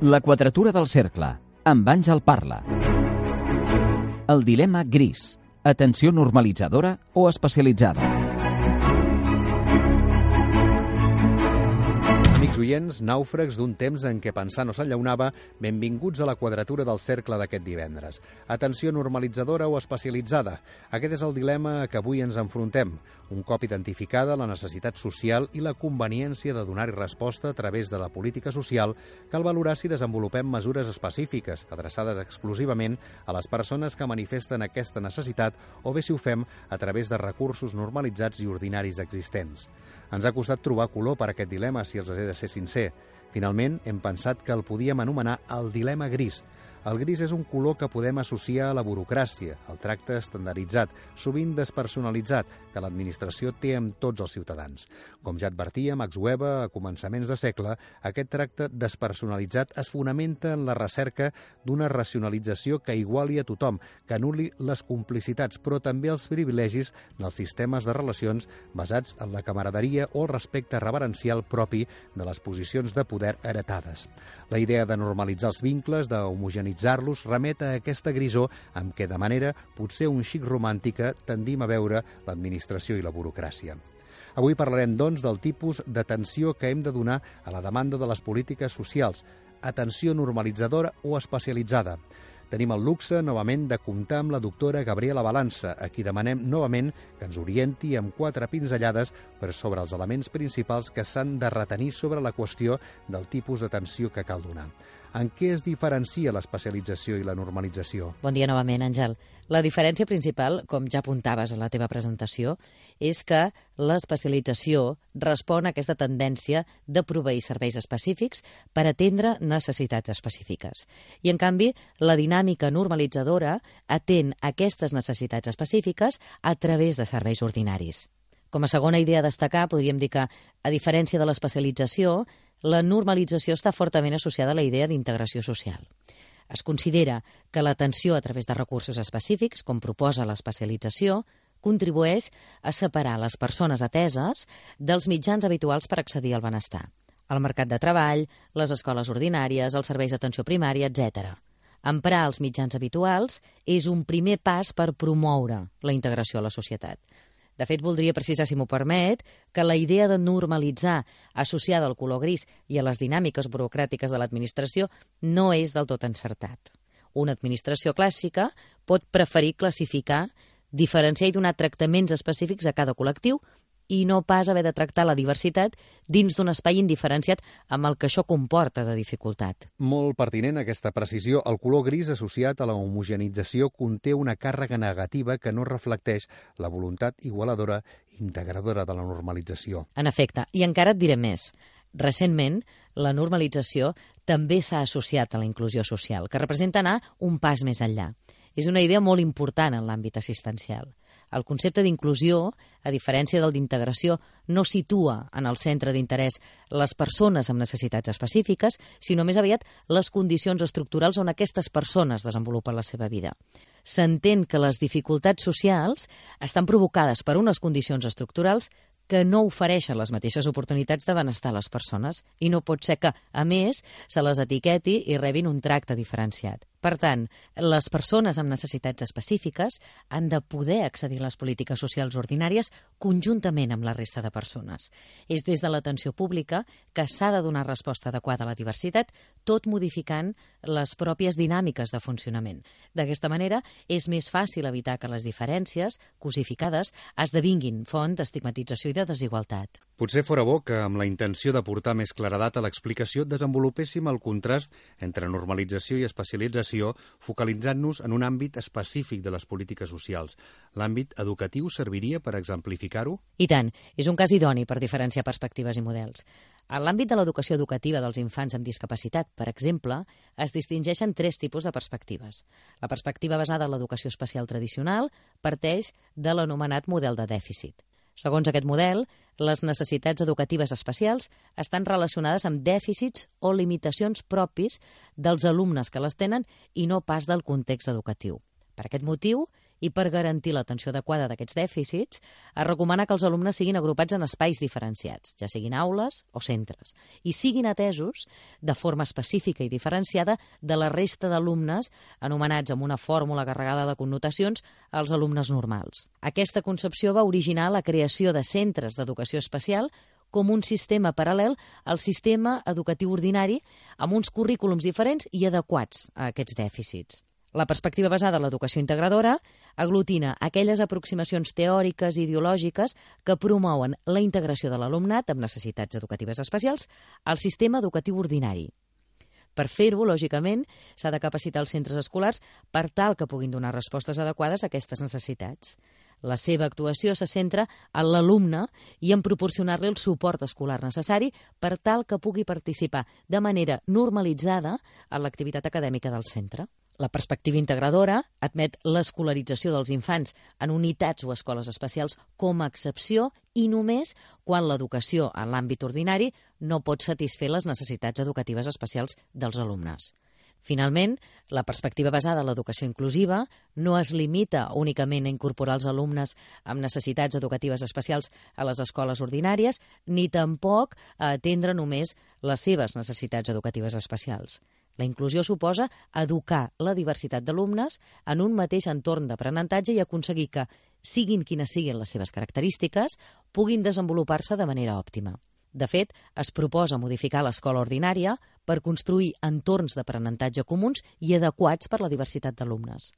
La quadratura del cercle, amb Àngel Parla. El dilema gris, atenció normalitzadora o especialitzada. Oients, nàufrags d'un temps en què pensar no s'enllaunava, benvinguts a la quadratura del cercle d'aquest divendres. Atenció normalitzadora o especialitzada? Aquest és el dilema a què avui ens enfrontem. Un cop identificada la necessitat social i la conveniència de donar-hi resposta a través de la política social, cal valorar si desenvolupem mesures específiques, adreçades exclusivament a les persones que manifesten aquesta necessitat o bé si ho fem a través de recursos normalitzats i ordinaris existents. Ens ha costat trobar color per aquest dilema, si els he de ser sincer. Finalment, hem pensat que el podíem anomenar el dilema gris, el gris és un color que podem associar a la burocràcia, al tracte estandarditzat, sovint despersonalitzat, que l'administració té amb tots els ciutadans. Com ja advertia Max Weber a començaments de segle, aquest tracte despersonalitzat es fonamenta en la recerca d'una racionalització que iguali a tothom, que anuli les complicitats, però també els privilegis dels sistemes de relacions basats en la camaraderia o el respecte reverencial propi de les posicions de poder heretades. La idea de normalitzar els vincles, d'homogeneïtzar humanitzar-los remet a aquesta grisó amb què, de manera potser un xic romàntica, tendim a veure l'administració i la burocràcia. Avui parlarem, doncs, del tipus d'atenció que hem de donar a la demanda de les polítiques socials, atenció normalitzadora o especialitzada. Tenim el luxe, novament, de comptar amb la doctora Gabriela Balança, a qui demanem novament que ens orienti amb quatre pinzellades per sobre els elements principals que s'han de retenir sobre la qüestió del tipus d'atenció que cal donar. En què es diferencia l'especialització i la normalització? Bon dia novament, Àngel. La diferència principal, com ja apuntaves a la teva presentació, és que l'especialització respon a aquesta tendència de proveir serveis específics per atendre necessitats específiques. I, en canvi, la dinàmica normalitzadora atén aquestes necessitats específiques a través de serveis ordinaris. Com a segona idea a destacar, podríem dir que, a diferència de l'especialització, la normalització està fortament associada a la idea d'integració social. Es considera que l'atenció a través de recursos específics, com proposa l'especialització, contribueix a separar les persones ateses dels mitjans habituals per accedir al benestar. El mercat de treball, les escoles ordinàries, els serveis d'atenció primària, etc. Emprar els mitjans habituals és un primer pas per promoure la integració a la societat. De fet, voldria precisar, si m'ho permet, que la idea de normalitzar associada al color gris i a les dinàmiques burocràtiques de l'administració no és del tot encertat. Una administració clàssica pot preferir classificar, diferenciar i donar tractaments específics a cada col·lectiu i no pas haver de tractar la diversitat dins d'un espai indiferenciat amb el que això comporta de dificultat. Molt pertinent aquesta precisió. El color gris associat a la homogenització conté una càrrega negativa que no reflecteix la voluntat igualadora integradora de la normalització. En efecte, i encara et diré més. Recentment, la normalització també s'ha associat a la inclusió social, que representa anar un pas més enllà. És una idea molt important en l'àmbit assistencial. El concepte d'inclusió, a diferència del d'integració, no situa en el centre d'interès les persones amb necessitats específiques, sinó més aviat les condicions estructurals on aquestes persones desenvolupen la seva vida. S'entén que les dificultats socials estan provocades per unes condicions estructurals que no ofereixen les mateixes oportunitats de benestar a les persones i no pot ser que, a més, se les etiqueti i rebin un tracte diferenciat. Per tant, les persones amb necessitats específiques han de poder accedir a les polítiques socials ordinàries conjuntament amb la resta de persones. És des de l'atenció pública que s'ha de donar resposta adequada a la diversitat, tot modificant les pròpies dinàmiques de funcionament. D'aquesta manera, és més fàcil evitar que les diferències, cosificades, esdevinguin font d'estigmatització i de desigualtat. Potser fora bo que, amb la intenció de portar més claredat a l'explicació, desenvolupéssim el contrast entre normalització i especialització, focalitzant-nos en un àmbit específic de les polítiques socials. L'àmbit educatiu serviria per exemplificar-ho? I tant. És un cas idoni per diferenciar perspectives i models. En l'àmbit de l'educació educativa dels infants amb discapacitat, per exemple, es distingeixen tres tipus de perspectives. La perspectiva basada en l'educació especial tradicional parteix de l'anomenat model de dèficit. Segons aquest model, les necessitats educatives especials estan relacionades amb dèficits o limitacions propis dels alumnes que les tenen i no pas del context educatiu. Per aquest motiu, i per garantir l'atenció adequada d'aquests dèficits, es recomana que els alumnes siguin agrupats en espais diferenciats, ja siguin aules o centres, i siguin atesos de forma específica i diferenciada de la resta d'alumnes anomenats amb una fórmula carregada de connotacions als alumnes normals. Aquesta concepció va originar la creació de centres d'educació especial com un sistema paral·lel al sistema educatiu ordinari amb uns currículums diferents i adequats a aquests dèficits. La perspectiva basada en l'educació integradora aglutina aquelles aproximacions teòriques i ideològiques que promouen la integració de l'alumnat amb necessitats educatives especials al sistema educatiu ordinari. Per fer-ho, lògicament, s'ha de capacitar els centres escolars per tal que puguin donar respostes adequades a aquestes necessitats. La seva actuació se centra en l'alumne i en proporcionar-li el suport escolar necessari per tal que pugui participar de manera normalitzada en l'activitat acadèmica del centre. La perspectiva integradora admet l'escolarització dels infants en unitats o escoles especials com a excepció i només quan l'educació en l'àmbit ordinari no pot satisfer les necessitats educatives especials dels alumnes. Finalment, la perspectiva basada en l'educació inclusiva no es limita únicament a incorporar els alumnes amb necessitats educatives especials a les escoles ordinàries, ni tampoc a atendre només les seves necessitats educatives especials. La inclusió suposa educar la diversitat d'alumnes en un mateix entorn d'aprenentatge i aconseguir que, siguin quines siguin les seves característiques, puguin desenvolupar-se de manera òptima. De fet, es proposa modificar l'escola ordinària per construir entorns d'aprenentatge comuns i adequats per la diversitat d'alumnes.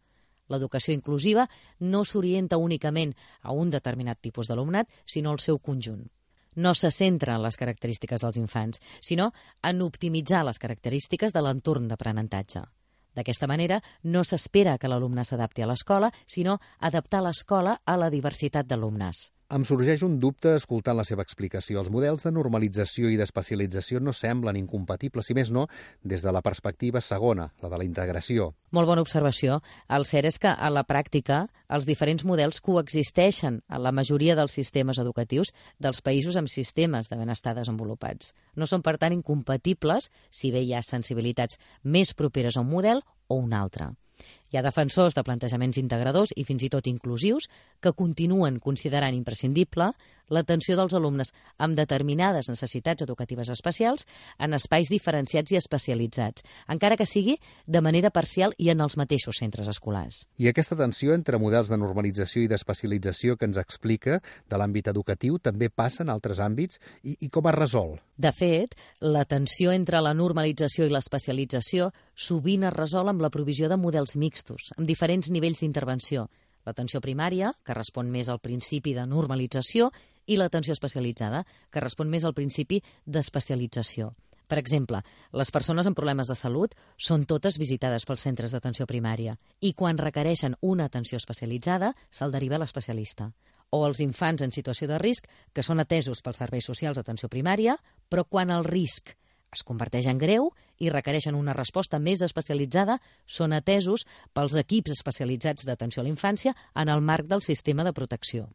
L'educació inclusiva no s'orienta únicament a un determinat tipus d'alumnat, sinó al seu conjunt. No se centra en les característiques dels infants, sinó en optimitzar les característiques de l'entorn d'aprenentatge. D'aquesta manera, no s'espera que l'alumne s'adapti a l'escola, sinó adaptar l'escola a la diversitat d'alumnes. Em sorgeix un dubte escoltant la seva explicació. Els models de normalització i d'especialització no semblen incompatibles, si més no, des de la perspectiva segona, la de la integració. Molt bona observació. El cert és que, a la pràctica, els diferents models coexisteixen en la majoria dels sistemes educatius dels països amb sistemes de benestar desenvolupats. No són, per tant, incompatibles si bé hi ha sensibilitats més properes a un model o un altre. Hi ha defensors de plantejaments integradors i fins i tot inclusius que continuen considerant imprescindible l'atenció dels alumnes amb determinades necessitats educatives especials en espais diferenciats i especialitzats, encara que sigui de manera parcial i en els mateixos centres escolars. I aquesta tensió entre models de normalització i d'especialització que ens explica de l'àmbit educatiu també passa en altres àmbits i, i com es resol? De fet, la tensió entre la normalització i l'especialització sovint es resol amb la provisió de models mixtos, amb diferents nivells d'intervenció, l'atenció primària, que respon més al principi de normalització, i l'atenció especialitzada, que respon més al principi d'especialització. Per exemple, les persones amb problemes de salut són totes visitades pels centres d'atenció primària i quan requereixen una atenció especialitzada se'l deriva a l'especialista. O els infants en situació de risc que són atesos pels serveis socials d'atenció primària, però quan el risc es converteix en greu i requereixen una resposta més especialitzada, són atesos pels equips especialitzats d'atenció a la infància en el marc del sistema de protecció.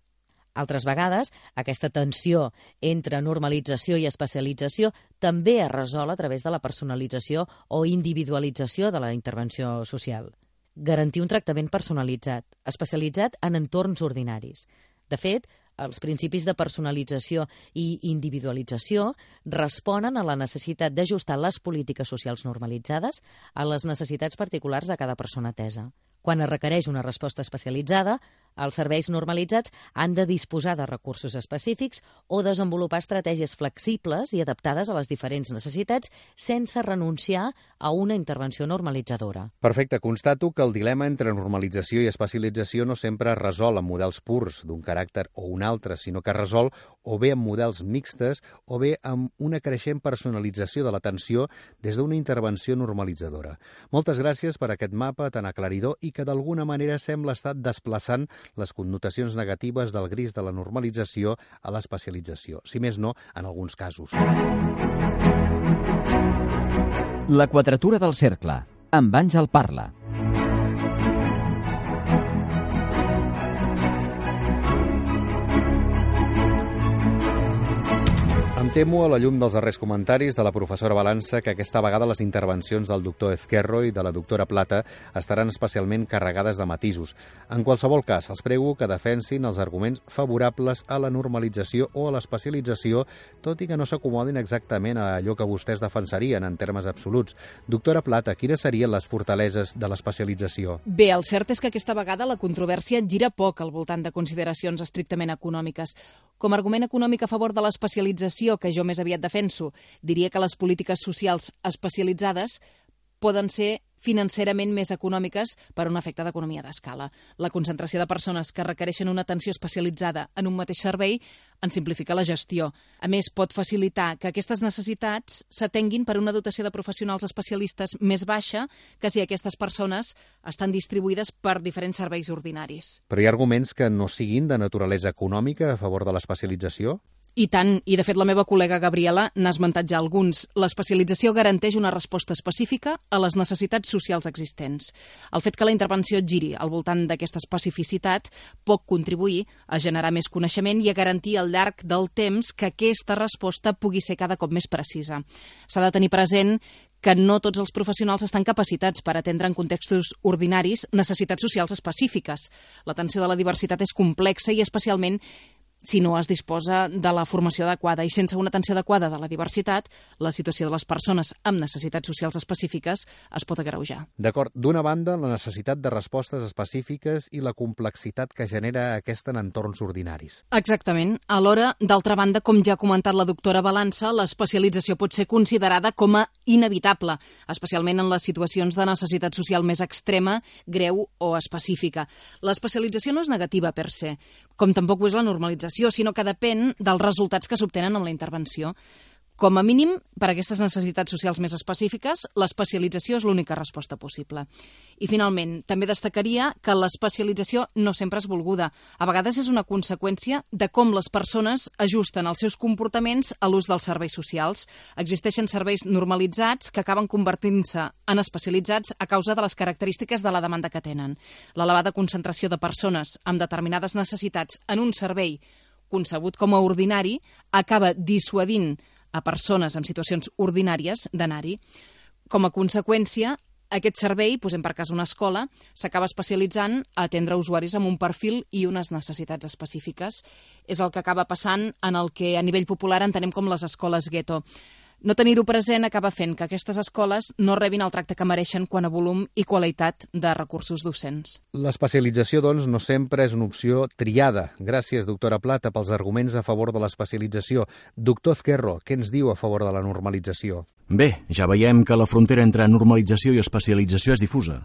Altres vegades, aquesta tensió entre normalització i especialització també es resol a través de la personalització o individualització de la intervenció social. Garantir un tractament personalitzat, especialitzat en entorns ordinaris. De fet, els principis de personalització i individualització responen a la necessitat d'ajustar les polítiques socials normalitzades a les necessitats particulars de cada persona atesa. Quan es requereix una resposta especialitzada, els serveis normalitzats han de disposar de recursos específics o desenvolupar estratègies flexibles i adaptades a les diferents necessitats sense renunciar a una intervenció normalitzadora. Perfecte. Constato que el dilema entre normalització i especialització no sempre es resol amb models purs d'un caràcter o un altre, sinó que es resol o bé amb models mixtes o bé amb una creixent personalització de l'atenció des d'una intervenció normalitzadora. Moltes gràcies per aquest mapa tan aclaridor i que d'alguna manera sembla estar desplaçant les connotacions negatives del gris de la normalització a l'especialització, si més no, en alguns casos. La quadratura del cercle, amb Àngel Parla. Temo, a la llum dels darrers comentaris de la professora Balança, que aquesta vegada les intervencions del doctor Ezquerro i de la doctora Plata estaran especialment carregades de matisos. En qualsevol cas, els prego que defensin els arguments favorables a la normalització o a l'especialització, tot i que no s'acomodin exactament a allò que vostès defensarien en termes absoluts. Doctora Plata, quines serien les fortaleses de l'especialització? Bé, el cert és que aquesta vegada la controvèrsia gira poc al voltant de consideracions estrictament econòmiques. Com a argument econòmic a favor de l'especialització, que jo més aviat defenso, diria que les polítiques socials especialitzades poden ser financerament més econòmiques per un efecte d'economia d'escala. La concentració de persones que requereixen una atenció especialitzada en un mateix servei en simplifica la gestió. A més, pot facilitar que aquestes necessitats s'atenguin per una dotació de professionals especialistes més baixa que si aquestes persones estan distribuïdes per diferents serveis ordinaris. Però hi ha arguments que no siguin de naturalesa econòmica a favor de l'especialització? I tant, i de fet la meva col·lega Gabriela n'ha esmentat ja alguns. L'especialització garanteix una resposta específica a les necessitats socials existents. El fet que la intervenció giri al voltant d'aquesta especificitat pot contribuir a generar més coneixement i a garantir al llarg del temps que aquesta resposta pugui ser cada cop més precisa. S'ha de tenir present que no tots els professionals estan capacitats per atendre en contextos ordinaris necessitats socials específiques. L'atenció de la diversitat és complexa i especialment si no es disposa de la formació adequada i sense una atenció adequada de la diversitat, la situació de les persones amb necessitats socials específiques es pot agreujar. D'acord. D'una banda, la necessitat de respostes específiques i la complexitat que genera aquesta en entorns ordinaris. Exactament. Alhora, d'altra banda, com ja ha comentat la doctora Balança, l'especialització pot ser considerada com a inevitable, especialment en les situacions de necessitat social més extrema, greu o específica. L'especialització no és negativa per se, com tampoc ho és la normalització, sinó que depèn dels resultats que s'obtenen amb la intervenció. Com a mínim, per a aquestes necessitats socials més específiques, l'especialització és l'única resposta possible. I, finalment, també destacaria que l'especialització no sempre és volguda. A vegades és una conseqüència de com les persones ajusten els seus comportaments a l'ús dels serveis socials. Existeixen serveis normalitzats que acaben convertint-se en especialitzats a causa de les característiques de la demanda que tenen. L'elevada concentració de persones amb determinades necessitats en un servei concebut com a ordinari acaba dissuadint a persones en situacions ordinàries d'anar-hi. Com a conseqüència, aquest servei, posem per cas una escola, s'acaba especialitzant a atendre usuaris amb un perfil i unes necessitats específiques. És el que acaba passant en el que a nivell popular entenem com les escoles gueto. No tenir-ho present acaba fent que aquestes escoles no rebin el tracte que mereixen quan a volum i qualitat de recursos docents. L'especialització, doncs, no sempre és una opció triada. Gràcies, doctora Plata, pels arguments a favor de l'especialització. Doctor Ezquerro, què ens diu a favor de la normalització? Bé, ja veiem que la frontera entre normalització i especialització és difusa.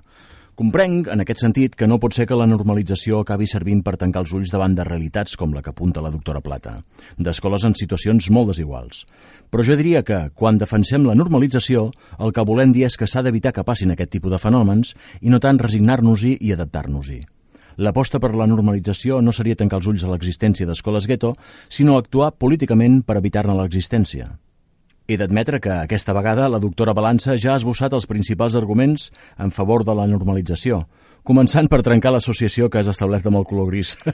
Comprenc, en aquest sentit, que no pot ser que la normalització acabi servint per tancar els ulls davant de realitats com la que apunta la doctora Plata, d'escoles en situacions molt desiguals. Però jo diria que, quan defensem la normalització, el que volem dir és que s'ha d'evitar que passin aquest tipus de fenòmens i no tant resignar-nos-hi i adaptar-nos-hi. L'aposta per la normalització no seria tancar els ulls a l'existència d'escoles gueto, sinó actuar políticament per evitar-ne l'existència. He d'admetre que aquesta vegada la doctora Balança ja ha esbossat els principals arguments en favor de la normalització, començant per trencar l'associació que has establert amb el color gris.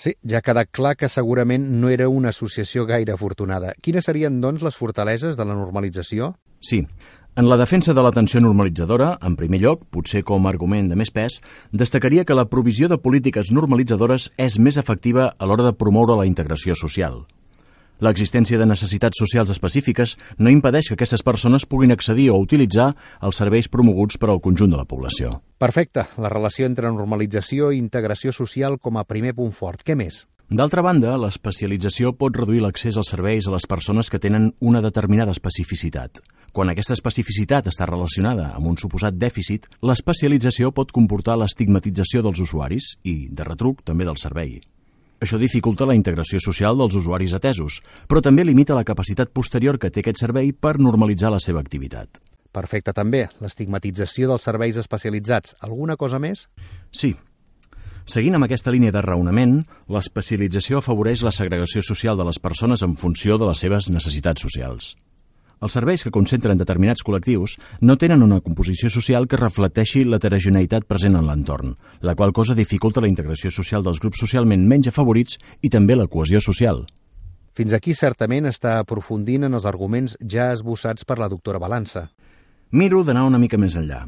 Sí, ja ha quedat clar que segurament no era una associació gaire afortunada. Quines serien, doncs, les fortaleses de la normalització? Sí, en la defensa de l'atenció normalitzadora, en primer lloc, potser com a argument de més pes, destacaria que la provisió de polítiques normalitzadores és més efectiva a l'hora de promoure la integració social. L'existència de necessitats socials específiques no impedeix que aquestes persones puguin accedir o utilitzar els serveis promoguts per al conjunt de la població. Perfecte, la relació entre normalització i integració social com a primer punt fort. Què més? D'altra banda, l'especialització pot reduir l'accés als serveis a les persones que tenen una determinada especificitat. Quan aquesta especificitat està relacionada amb un suposat dèficit, l'especialització pot comportar l'estigmatització dels usuaris i, de retruc, també del servei. Això dificulta la integració social dels usuaris atesos, però també limita la capacitat posterior que té aquest servei per normalitzar la seva activitat. Perfecte, també. L'estigmatització dels serveis especialitzats. Alguna cosa més? Sí. Seguint amb aquesta línia de raonament, l'especialització afavoreix la segregació social de les persones en funció de les seves necessitats socials. Els serveis que concentren determinats col·lectius no tenen una composició social que reflecteixi l'heterogeneïtat present en l'entorn, la qual cosa dificulta la integració social dels grups socialment menys afavorits i també la cohesió social. Fins aquí certament està aprofundint en els arguments ja esbossats per la doctora Balança. Miro d'anar una mica més enllà.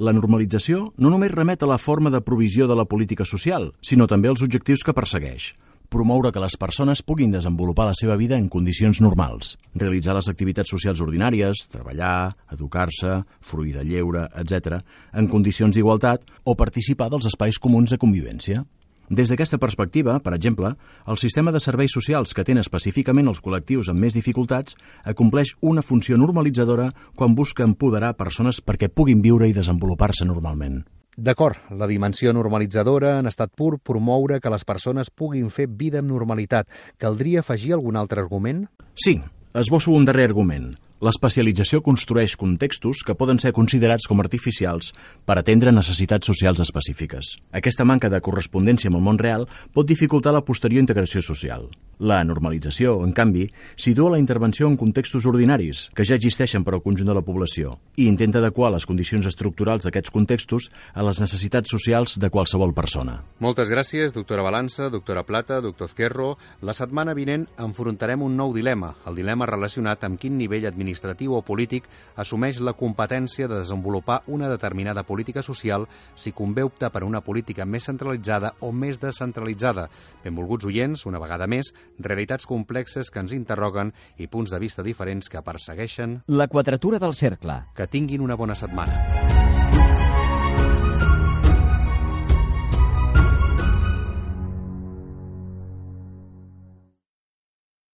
La normalització no només remet a la forma de provisió de la política social, sinó també als objectius que persegueix. Promoure que les persones puguin desenvolupar la seva vida en condicions normals, realitzar les activitats socials ordinàries, treballar, educar-se, fruir de lleure, etc., en condicions d'igualtat o participar dels espais comuns de convivència. Des d'aquesta perspectiva, per exemple, el sistema de serveis socials que atén específicament els col·lectius amb més dificultats acompleix una funció normalitzadora quan busca empoderar persones perquè puguin viure i desenvolupar-se normalment. D'acord, la dimensió normalitzadora en estat pur promoure que les persones puguin fer vida amb normalitat. Caldria afegir algun altre argument? Sí, esbosso un darrer argument. L'especialització construeix contextos que poden ser considerats com artificials per atendre necessitats socials específiques. Aquesta manca de correspondència amb el món real pot dificultar la posterior integració social. La normalització, en canvi, situa la intervenció en contextos ordinaris, que ja existeixen per al conjunt de la població, i intenta adequar les condicions estructurals d'aquests contextos a les necessitats socials de qualsevol persona. Moltes gràcies, doctora Balança, doctora Plata, doctor Zquerro. La setmana vinent enfrontarem un nou dilema, el dilema relacionat amb quin nivell administratiu administratiu o polític assumeix la competència de desenvolupar una determinada política social si convé optar per una política més centralitzada o més descentralitzada. Benvolguts oients, una vegada més, realitats complexes que ens interroguen i punts de vista diferents que persegueixen... La quadratura del cercle. Que tinguin una bona setmana.